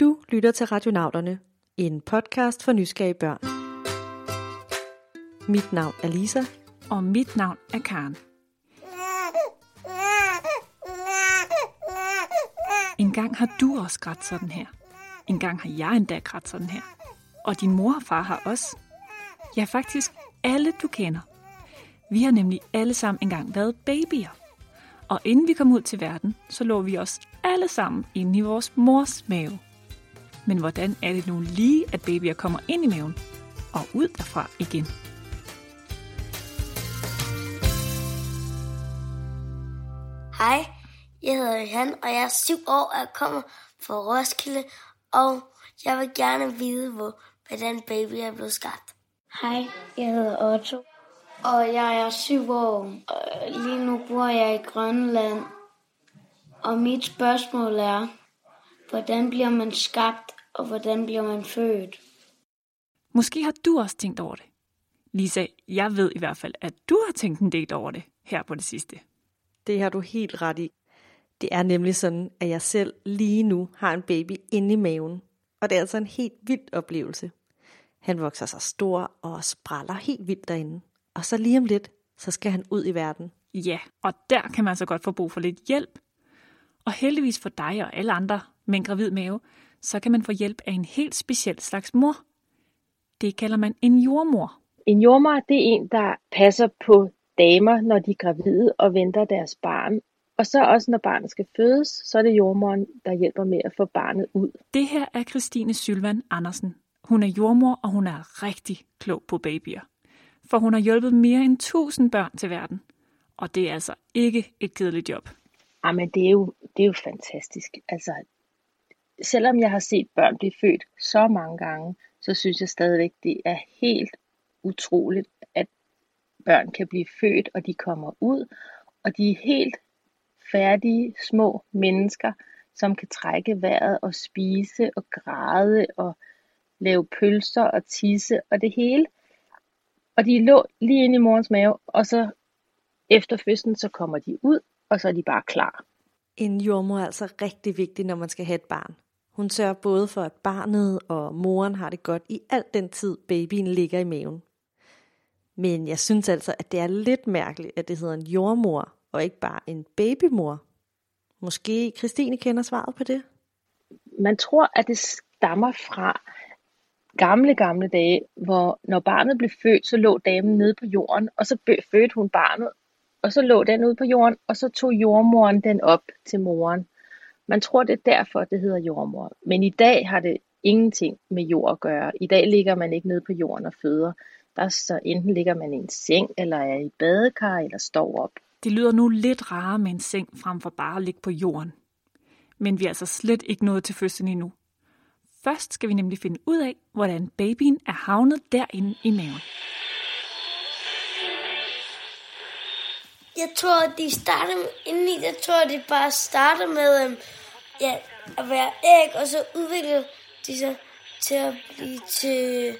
Du lytter til Radionauterne, en podcast for nysgerrige børn. Mit navn er Lisa. Og mit navn er Karen. En gang har du også grædt sådan her. En gang har jeg endda grædt sådan her. Og din mor og far har også. Ja, faktisk alle du kender. Vi har nemlig alle sammen engang været babyer. Og inden vi kom ud til verden, så lå vi os alle sammen inde i vores mors mave. Men hvordan er det nu lige, at babyer kommer ind i maven og ud derfra igen? Hej, jeg hedder Johan, og jeg er syv år og jeg kommer fra Roskilde, og jeg vil gerne vide, hvor, hvordan baby er blevet skabt. Hej, jeg hedder Otto, og jeg er syv år. Og lige nu bor jeg i Grønland, og mit spørgsmål er, hvordan bliver man skabt, og hvordan bliver man født? Måske har du også tænkt over det. Lisa, jeg ved i hvert fald, at du har tænkt en del over det her på det sidste. Det har du helt ret i. Det er nemlig sådan, at jeg selv lige nu har en baby inde i maven. Og det er altså en helt vild oplevelse. Han vokser sig stor og spræller helt vildt derinde. Og så lige om lidt, så skal han ud i verden. Ja, og der kan man så godt få brug for lidt hjælp. Og heldigvis for dig og alle andre med en gravid mave, så kan man få hjælp af en helt speciel slags mor. Det kalder man en jordmor. En jordmor, det er en, der passer på damer, når de er gravide og venter deres barn. Og så også når barnet skal fødes, så er det jordmoren, der hjælper med at få barnet ud. Det her er Christine Sylvan Andersen. Hun er jordmor, og hun er rigtig klog på babyer. For hun har hjulpet mere end 1000 børn til verden. Og det er altså ikke et kedeligt job. Jamen, det er jo, det er jo fantastisk. Altså, selvom jeg har set børn blive født så mange gange, så synes jeg stadigvæk, det er helt utroligt, at børn kan blive født, og de kommer ud, og de er helt færdige små mennesker, som kan trække vejret og spise og græde og lave pølser og tisse og det hele. Og de lå lige inde i morens mave, og så efter fødslen, så kommer de ud, og så er de bare klar. En jordmor er altså rigtig vigtig, når man skal have et barn. Hun sørger både for, at barnet og moren har det godt i al den tid, babyen ligger i maven. Men jeg synes altså, at det er lidt mærkeligt, at det hedder en jordmor, og ikke bare en babymor. Måske Christine kender svaret på det? Man tror, at det stammer fra gamle, gamle dage, hvor når barnet blev født, så lå damen nede på jorden, og så fødte hun barnet, og så lå den ude på jorden, og så tog jordmoren den op til moren. Man tror, det er derfor, det hedder jordmor. Men i dag har det ingenting med jord at gøre. I dag ligger man ikke nede på jorden og føder. Der så enten ligger man i en seng, eller er i badekar, eller står op. Det lyder nu lidt rarere med en seng frem for bare at ligge på jorden. Men vi er altså slet ikke nået til fødslen endnu. Først skal vi nemlig finde ud af, hvordan babyen er havnet derinde i maven. Jeg tror, at de starter indeni, jeg tror, at de bare starter med øhm, ja, at være æg, og så udvikler de sig til at blive til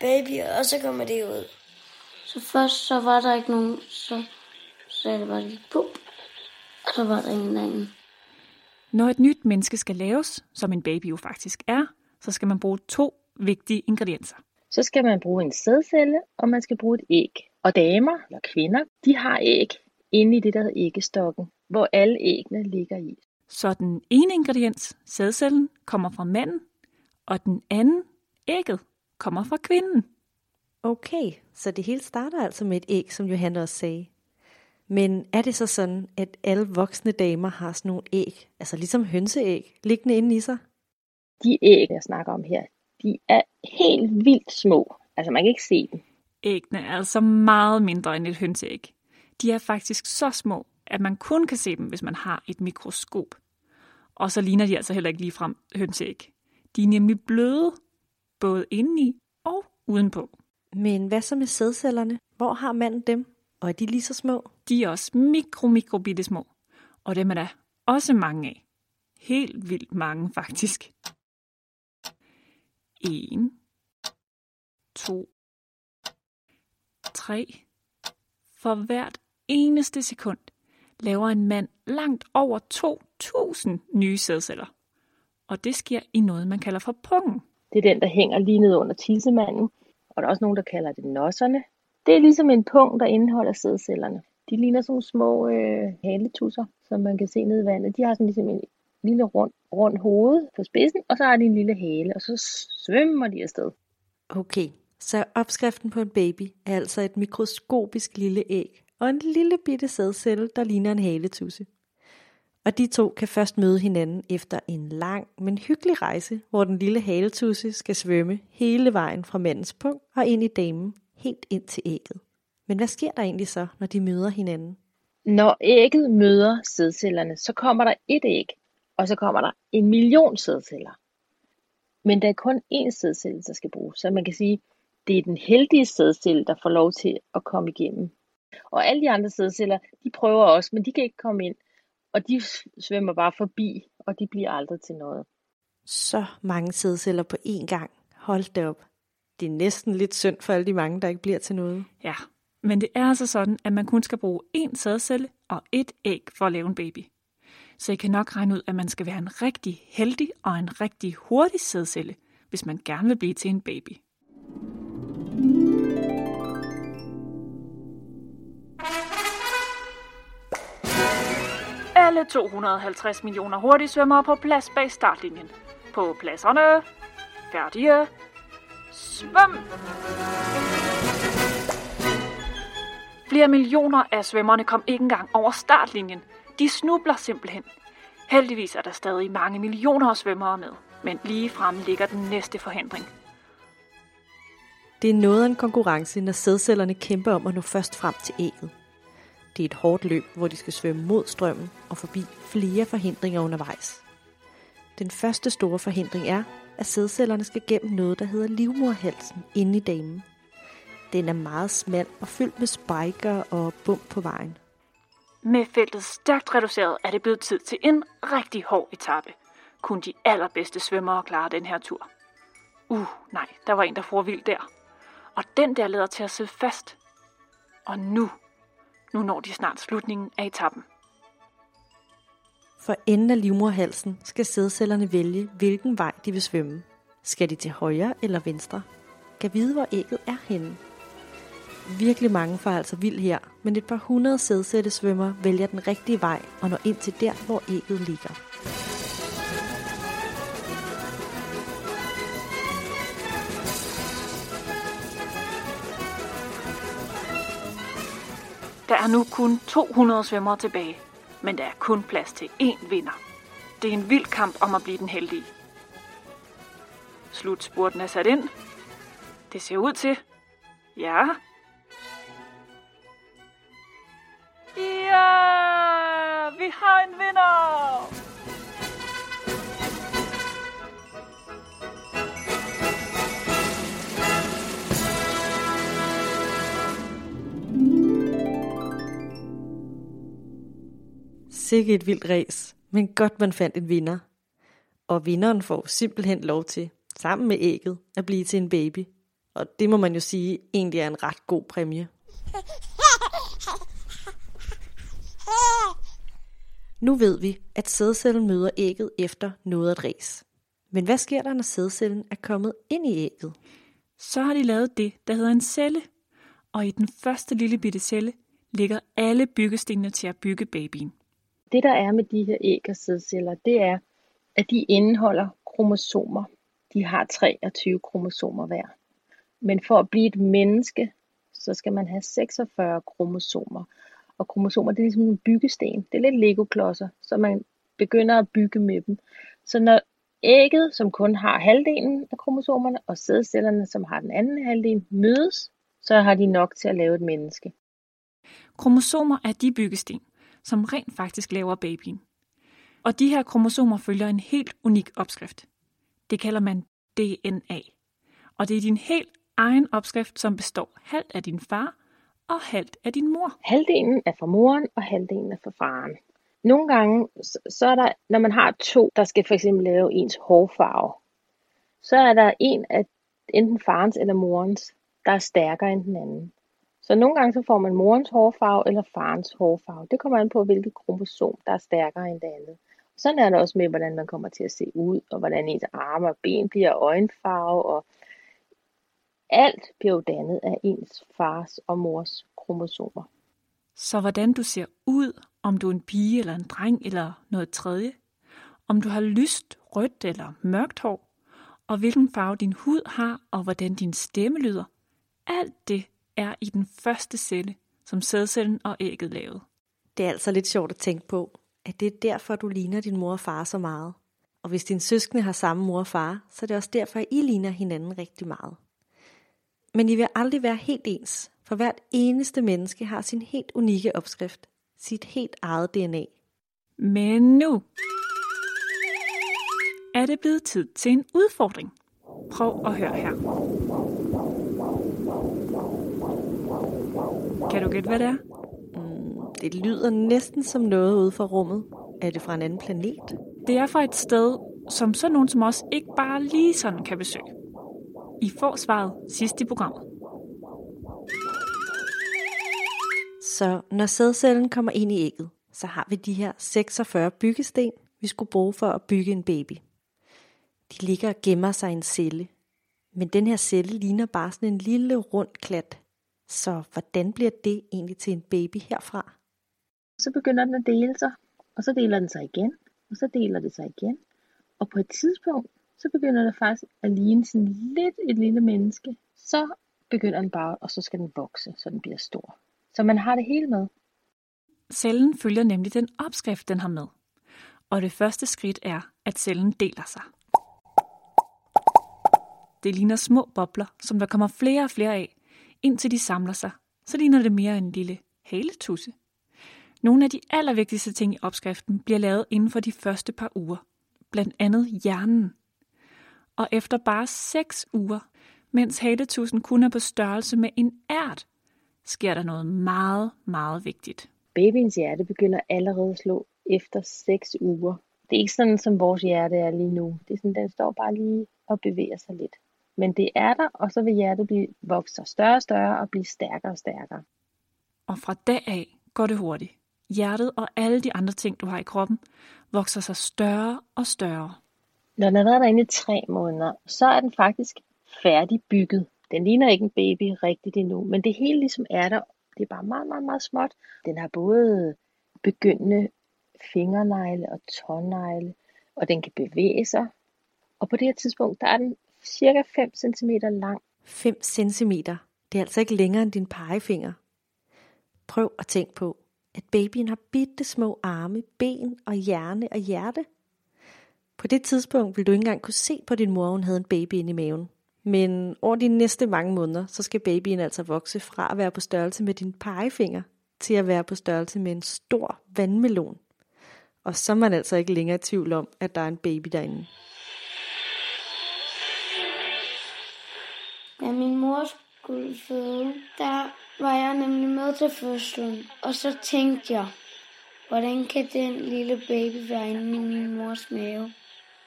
babyer, og så kommer det ud. Så først så var der ikke nogen, så sagde det bare lige pup, og så var der ingen anden. Når et nyt menneske skal laves, som en baby jo faktisk er, så skal man bruge to vigtige ingredienser. Så skal man bruge en sædcelle, og man skal bruge et æg. Og damer eller kvinder, de har æg inde i det, der hedder æggestokken, hvor alle æggene ligger i. Så den ene ingrediens, sædcellen, kommer fra manden, og den anden, ægget, kommer fra kvinden. Okay, så det hele starter altså med et æg, som Johan også sagde. Men er det så sådan, at alle voksne damer har sådan nogle æg, altså ligesom hønseæg, liggende inde i sig? De æg, jeg snakker om her, de er helt vildt små. Altså man kan ikke se dem. Æggene er altså meget mindre end et hønseæg. De er faktisk så små, at man kun kan se dem, hvis man har et mikroskop. Og så ligner de altså heller ikke ligefrem hønseæg. De er nemlig bløde, både indeni og udenpå. Men hvad så med sædcellerne? Hvor har manden dem? Og er de lige så små? De er også mikro, mikro bitte små. Og dem er der også mange af. Helt vildt mange faktisk. En, to, tre. For hvert eneste sekund laver en mand langt over 2.000 nye sædceller. og det sker i noget, man kalder for pungen. Det er den, der hænger lige ned under tissemanden, og der er også nogen, der kalder det nosserne. Det er ligesom en pung, der indeholder sædcellerne. De ligner sådan nogle små øh, haletusser, som man kan se nede i vandet. De har sådan ligesom en lille rund, rund hoved på spidsen, og så har de en lille hale, og så svømmer de afsted. Okay, så opskriften på en baby er altså et mikroskopisk lille æg og en lille bitte sædcelle, der ligner en haletusse. Og de to kan først møde hinanden efter en lang, men hyggelig rejse, hvor den lille haletusse skal svømme hele vejen fra mandens punkt og ind i damen, helt ind til ægget. Men hvad sker der egentlig så, når de møder hinanden? Når ægget møder sædcellerne, så kommer der et æg, og så kommer der en million sædceller. Men der er kun én sædcelle, der skal bruges. Så man kan sige, det er den heldige sædcelle, der får lov til at komme igennem. Og alle de andre sædceller, de prøver også, men de kan ikke komme ind. Og de svømmer bare forbi, og de bliver aldrig til noget. Så mange sædceller på én gang. Hold det op. Det er næsten lidt synd for alle de mange, der ikke bliver til noget. Ja, men det er altså sådan, at man kun skal bruge én sædcelle og et æg for at lave en baby. Så I kan nok regne ud, at man skal være en rigtig heldig og en rigtig hurtig sædcelle, hvis man gerne vil blive til en baby. Alle 250 millioner hurtigsvømmere på plads bag startlinjen. På pladserne. Færdige. Svøm! Flere millioner af svømmerne kom ikke engang over startlinjen. De snubler simpelthen. Heldigvis er der stadig mange millioner af svømmere med, men lige frem ligger den næste forhindring. Det er noget af en konkurrence, når sædcellerne kæmper om at nå først frem til ægget. Det er et hårdt løb, hvor de skal svømme mod strømmen og forbi flere forhindringer undervejs. Den første store forhindring er, at sædcellerne skal gennem noget, der hedder livmorhalsen inde i damen. Den er meget smal og fyldt med spiker og bump på vejen. Med feltet stærkt reduceret er det blevet tid til en rigtig hård etape. Kun de allerbedste svømmere klarer den her tur. Uh, nej, der var en, der for vild der. Og den der leder til at sidde fast. Og nu, nu når de snart slutningen af etappen. For enden af livmorhalsen skal sædcellerne vælge, hvilken vej de vil svømme. Skal de til højre eller venstre? Kan vide, hvor ægget er henne. Virkelig mange får altså vild her, men et par hundrede sædsættesvømmer vælger den rigtige vej og når ind til der, hvor ægget ligger. Der er nu kun 200 svømmere tilbage, men der er kun plads til én vinder. Det er en vild kamp om at blive den heldige. Slutspurten er sat ind. Det ser ud til. Ja. Ja, vi har en vinder! Sikke et vildt ræs, men godt man fandt en vinder. Og vinderen får simpelthen lov til, sammen med ægget, at blive til en baby. Og det må man jo sige egentlig er en ret god præmie. Nu ved vi, at sædcellen møder ægget efter noget at ræs. Men hvad sker der, når sædcellen er kommet ind i ægget? Så har de lavet det, der hedder en celle. Og i den første lille bitte celle ligger alle byggestenene til at bygge babyen. Det der er med de her æg og sædceller, det er, at de indeholder kromosomer. De har 23 kromosomer hver. Men for at blive et menneske, så skal man have 46 kromosomer. Og kromosomer, det er ligesom en byggesten. Det er lidt legoklodser, så man begynder at bygge med dem. Så når ægget, som kun har halvdelen af kromosomerne, og sædcellerne, som har den anden halvdel, mødes, så har de nok til at lave et menneske. Kromosomer er de byggesten, som rent faktisk laver babyen. Og de her kromosomer følger en helt unik opskrift. Det kalder man DNA. Og det er din helt egen opskrift, som består halvt af din far og halvt af din mor. Halvdelen er fra moren, og halvdelen er fra faren. Nogle gange, så er der, når man har to, der skal for eksempel lave ens hårfarve, så er der en af enten farens eller morens, der er stærkere end den anden. Så nogle gange så får man morens hårfarve eller farens hårfarve. Det kommer an på, hvilket kromosom, der er stærkere end det andet. Sådan er det også med, hvordan man kommer til at se ud, og hvordan ens arme og ben bliver øjenfarve, og alt bliver jo dannet af ens fars og mors kromosomer. Så hvordan du ser ud, om du er en pige eller en dreng eller noget tredje, om du har lyst, rødt eller mørkt hår, og hvilken farve din hud har, og hvordan din stemme lyder, alt det er i den første celle, som sædcellen og ægget lavede. Det er altså lidt sjovt at tænke på, at det er derfor, du ligner din mor og far så meget. Og hvis din søskende har samme mor og far, så er det også derfor, at I ligner hinanden rigtig meget. Men I vil aldrig være helt ens, for hvert eneste menneske har sin helt unikke opskrift, sit helt eget DNA. Men nu er det blevet tid til en udfordring. Prøv at høre her. Kan du gætte, hvad det er? Mm, det lyder næsten som noget ude fra rummet. Er det fra en anden planet? Det er fra et sted, som så nogen som os ikke bare lige sådan kan besøge. I får svaret sidst i programmet. Så når sædcellen kommer ind i ægget, så har vi de her 46 byggesten, vi skulle bruge for at bygge en baby. De ligger og gemmer sig i en celle. Men den her celle ligner bare sådan en lille rund klat. Så hvordan bliver det egentlig til en baby herfra? Så begynder den at dele sig, og så deler den sig igen, og så deler det sig igen. Og på et tidspunkt, så begynder det faktisk at ligne sådan lidt et lille menneske. Så begynder den bare, og så skal den vokse, så den bliver stor. Så man har det hele med. Cellen følger nemlig den opskrift, den har med. Og det første skridt er, at cellen deler sig. Det ligner små bobler, som der kommer flere og flere af, indtil de samler sig. Så ligner det mere en lille haletusse. Nogle af de allervigtigste ting i opskriften bliver lavet inden for de første par uger. Blandt andet hjernen. Og efter bare 6 uger, mens haletussen kun er på størrelse med en ært, sker der noget meget, meget vigtigt. Babyens hjerte begynder allerede at slå efter 6 uger. Det er ikke sådan, som vores hjerte er lige nu. Det er sådan, den står bare lige og bevæger sig lidt. Men det er der, og så vil hjertet blive vokse større og større og blive stærkere og stærkere. Og fra dag af går det hurtigt. Hjertet og alle de andre ting, du har i kroppen, vokser sig større og større. Når den har været derinde i tre måneder, så er den faktisk færdigbygget. Den ligner ikke en baby rigtigt endnu, men det hele ligesom er der. Det er bare meget, meget, meget småt. Den har både begyndende fingernegle og tånegle, og den kan bevæge sig. Og på det her tidspunkt, der er den cirka 5 cm lang. 5 cm. Det er altså ikke længere end din pegefinger. Prøv at tænke på, at babyen har bitte små arme, ben og hjerne og hjerte. På det tidspunkt vil du ikke engang kunne se på din mor, hun havde en baby inde i maven. Men over de næste mange måneder, så skal babyen altså vokse fra at være på størrelse med din pegefinger, til at være på størrelse med en stor vandmelon. Og så er man altså ikke længere i tvivl om, at der er en baby derinde. Da min mor skulle føde, der var jeg nemlig med til fødslen. Og så tænkte jeg, hvordan kan den lille baby være inde i min mors mave?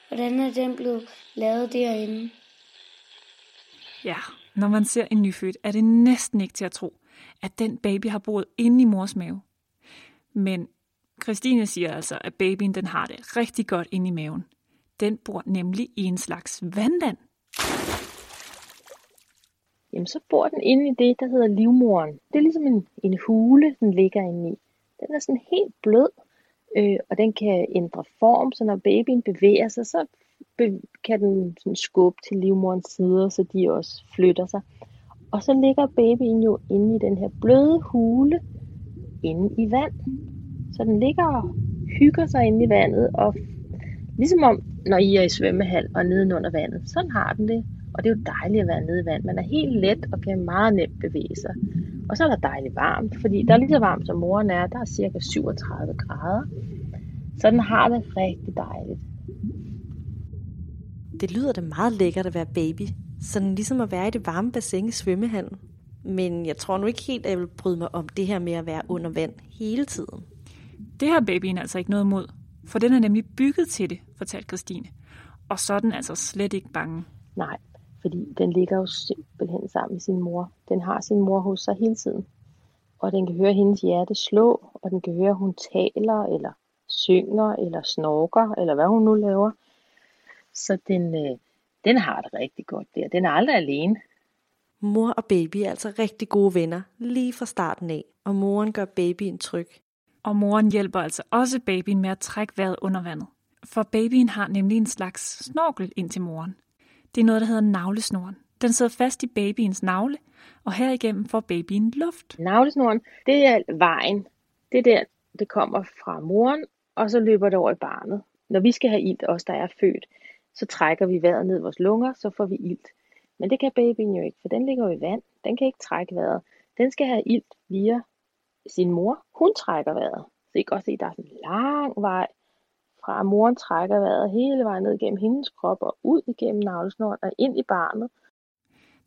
Hvordan er den blevet lavet derinde? Ja, når man ser en nyfødt, er det næsten ikke til at tro, at den baby har boet inde i mors mave. Men Christine siger altså, at babyen den har det rigtig godt inde i maven. Den bor nemlig i en slags vandland. Jamen, så bor den inde i det, der hedder livmoren. Det er ligesom en, en hule, den ligger inde i. Den er sådan helt blød, øh, og den kan ændre form, så når babyen bevæger sig, så kan den sådan skubbe til livmorens sider, så de også flytter sig. Og så ligger babyen jo inde i den her bløde hule inde i vand. Så den ligger og hygger sig inde i vandet, og ligesom om, når I er i svømmehal og nedenunder vandet, sådan har den det. Og det er jo dejligt at være nede i vand. Man er helt let og kan meget nemt bevæge sig. Og så er der dejligt varmt, fordi der er lige så varmt som moren er. Der er cirka 37 grader. Så den har det rigtig dejligt. Det lyder da meget lækkert at være baby. Sådan ligesom at være i det varme bassin i svømmehallen. Men jeg tror nu ikke helt, at jeg vil bryde mig om det her med at være under vand hele tiden. Det har babyen altså ikke noget imod, for den er nemlig bygget til det, fortalte Christine. Og så er den altså slet ikke bange. Nej, fordi den ligger jo simpelthen sammen med sin mor. Den har sin mor hos sig hele tiden. Og den kan høre hendes hjerte slå, og den kan høre, at hun taler, eller synger eller snorker, eller hvad hun nu laver. Så den, øh, den har det rigtig godt der. Den er aldrig alene. Mor og baby er altså rigtig gode venner lige fra starten af, og moren gør babyen tryg. Og moren hjælper altså også babyen med at trække vejret under vandet. For babyen har nemlig en slags snorkel ind til moren. Det er noget, der hedder navlesnoren. Den sidder fast i babyens navle, og herigennem får babyen luft. Navlesnoren, det er vejen. Det er der, det kommer fra moren, og så løber det over i barnet. Når vi skal have ilt, os der er født, så trækker vi vejret ned i vores lunger, så får vi ilt. Men det kan babyen jo ikke, for den ligger jo i vand. Den kan ikke trække vejret. Den skal have ilt via sin mor. Hun trækker vejret. Så I kan også se, at der er sådan en lang vej fra at moren trækker vejret hele vejen ned gennem hendes krop og ud igennem navlesnoren og ind i barnet.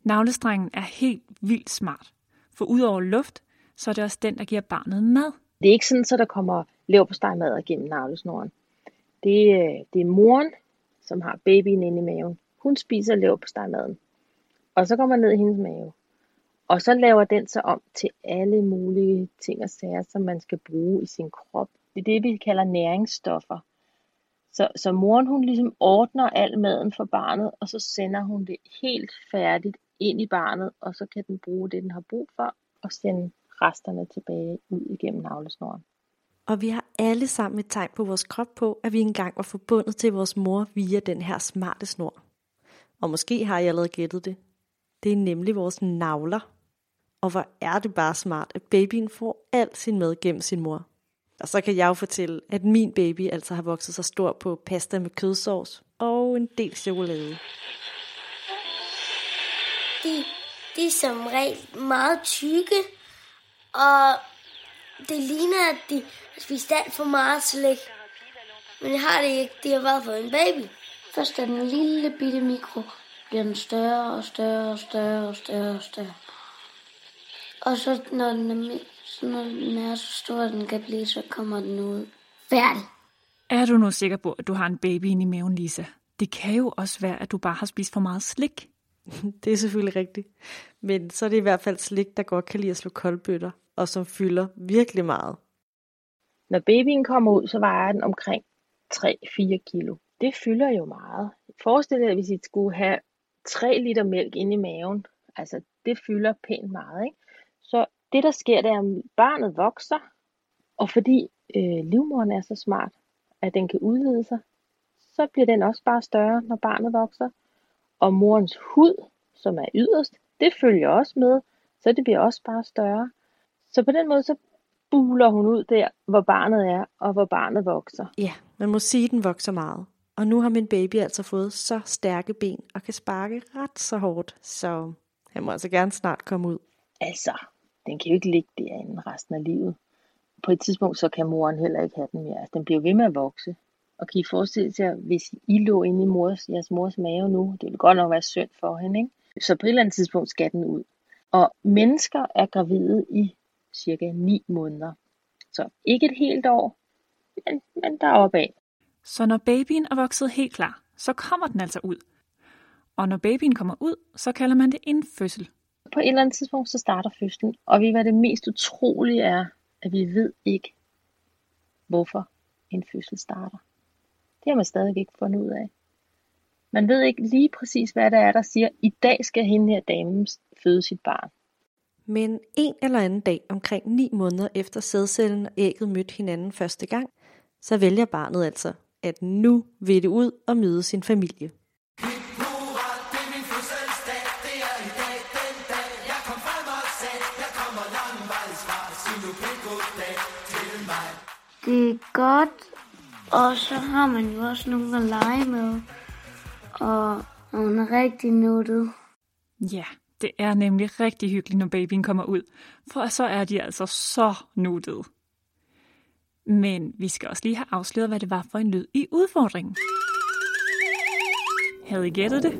Navlestrengen er helt vildt smart, for udover luft, så er det også den, der giver barnet mad. Det er ikke sådan, så der kommer mad gennem navlesnoren. Det, er, det er moren, som har babyen inde i maven. Hun spiser maden. Og så kommer ned i hendes mave. Og så laver den sig om til alle mulige ting og sager, som man skal bruge i sin krop. Det er det, vi kalder næringsstoffer. Så, så moren hun ligesom ordner al maden for barnet, og så sender hun det helt færdigt ind i barnet, og så kan den bruge det, den har brug for, og sende resterne tilbage ud igennem navlesnoren. Og vi har alle sammen et tegn på vores krop på, at vi engang var forbundet til vores mor via den her smarte snor. Og måske har jeg allerede gættet det. Det er nemlig vores navler. Og hvor er det bare smart, at babyen får alt sin mad gennem sin mor. Og så kan jeg jo fortælle, at min baby altså har vokset så stor på pasta med kødsovs og en del chokolade. De, de er som regel meget tykke, og det ligner, at de har spist alt for meget slik. Men det har det ikke. De har bare fået en baby. Først er den lille bitte mikro, bliver den større og større og større og større og større. Og så når den er så når den er så stor, at den kan blive, så kommer den ud. Færdig. Er du nu sikker på, at du har en baby inde i maven, Lisa? Det kan jo også være, at du bare har spist for meget slik. det er selvfølgelig rigtigt. Men så er det i hvert fald slik, der godt kan lide at slå koldbøtter, og som fylder virkelig meget. Når babyen kommer ud, så vejer den omkring 3-4 kilo. Det fylder jo meget. Forestil dig, hvis I skulle have 3 liter mælk inde i maven. Altså, det fylder pænt meget, ikke? Så det, der sker, det er, at barnet vokser, og fordi øh, livmoderen er så smart, at den kan udvide sig, så bliver den også bare større, når barnet vokser. Og morens hud, som er yderst, det følger også med, så det bliver også bare større. Så på den måde, så buler hun ud der, hvor barnet er, og hvor barnet vokser. Ja, man må sige, at den vokser meget. Og nu har min baby altså fået så stærke ben, og kan sparke ret så hårdt, så han må altså gerne snart komme ud. Altså, den kan jo ikke ligge derinde resten af livet. På et tidspunkt, så kan moren heller ikke have den mere. Altså, den bliver ved med at vokse. Og kan I forestille jer, hvis I lå inde i mors, jeres mors mave nu, det ville godt nok være synd for hende, ikke? Så på et eller andet tidspunkt skal den ud. Og mennesker er gravide i cirka 9 måneder. Så ikke et helt år, men, men deroppe af. Så når babyen er vokset helt klar, så kommer den altså ud. Og når babyen kommer ud, så kalder man det en fødsel på et eller andet tidspunkt, så starter fødslen. Og vi hvad det mest utrolige er, at vi ved ikke, hvorfor en fødsel starter. Det har man stadig ikke fundet ud af. Man ved ikke lige præcis, hvad det er, der siger, i dag skal hende her damen føde sit barn. Men en eller anden dag, omkring 9 måneder efter sædcellen og ægget mødte hinanden første gang, så vælger barnet altså, at nu vil det ud og møde sin familie. Det er godt, og så har man jo også nogen at lege med, og hun er rigtig nuttet. Ja, det er nemlig rigtig hyggeligt, når babyen kommer ud, for så er de altså så nuttede. Men vi skal også lige have afsløret, hvad det var for en lyd i udfordringen. Havde I gættet det?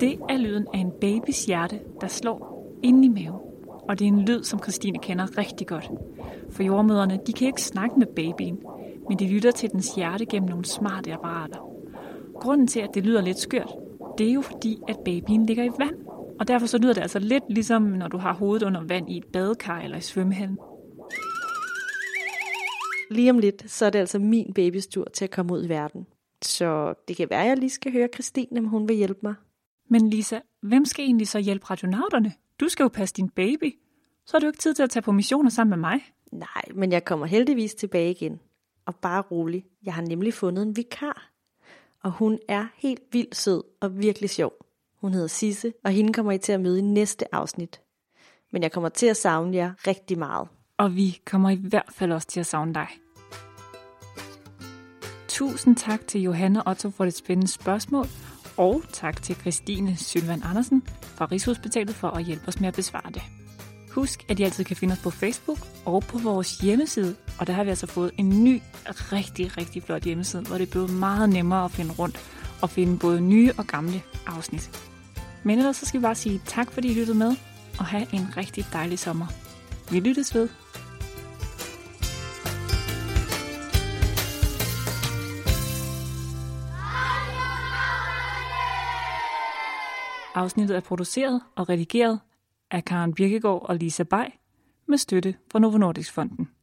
Det er lyden af en babys hjerte, der slår ind i maven. Og det er en lyd, som Christine kender rigtig godt. For jordmøderne, de kan ikke snakke med babyen, men de lytter til dens hjerte gennem nogle smarte apparater. Grunden til, at det lyder lidt skørt, det er jo fordi, at babyen ligger i vand. Og derfor så lyder det altså lidt ligesom, når du har hovedet under vand i et badekar eller i svømmehallen. lige om lidt, så er det altså min babys tur til at komme ud i verden. Så det kan være, at jeg lige skal høre Christine, om hun vil hjælpe mig. Men Lisa, hvem skal egentlig så hjælpe radionauterne? Du skal jo passe din baby. Så har du ikke tid til at tage på missioner sammen med mig. Nej, men jeg kommer heldigvis tilbage igen. Og bare rolig, jeg har nemlig fundet en vikar. Og hun er helt vildt sød og virkelig sjov. Hun hedder Sisse, og hende kommer I til at møde i næste afsnit. Men jeg kommer til at savne jer rigtig meget. Og vi kommer i hvert fald også til at savne dig. Tusind tak til Johanne Otto for det spændende spørgsmål, og tak til Christine Sylvan Andersen fra Rigshospitalet for at hjælpe os med at besvare det. Husk, at I altid kan finde os på Facebook og på vores hjemmeside, og der har vi altså fået en ny, rigtig, rigtig flot hjemmeside, hvor det er blevet meget nemmere at finde rundt og finde både nye og gamle afsnit. Men ellers så skal vi bare sige tak, fordi I lyttede med, og have en rigtig dejlig sommer. Vi lyttes ved. Afsnittet er produceret og redigeret af Karen Birkegaard og Lisa Bay med støtte fra Novo Nordisk Fonden.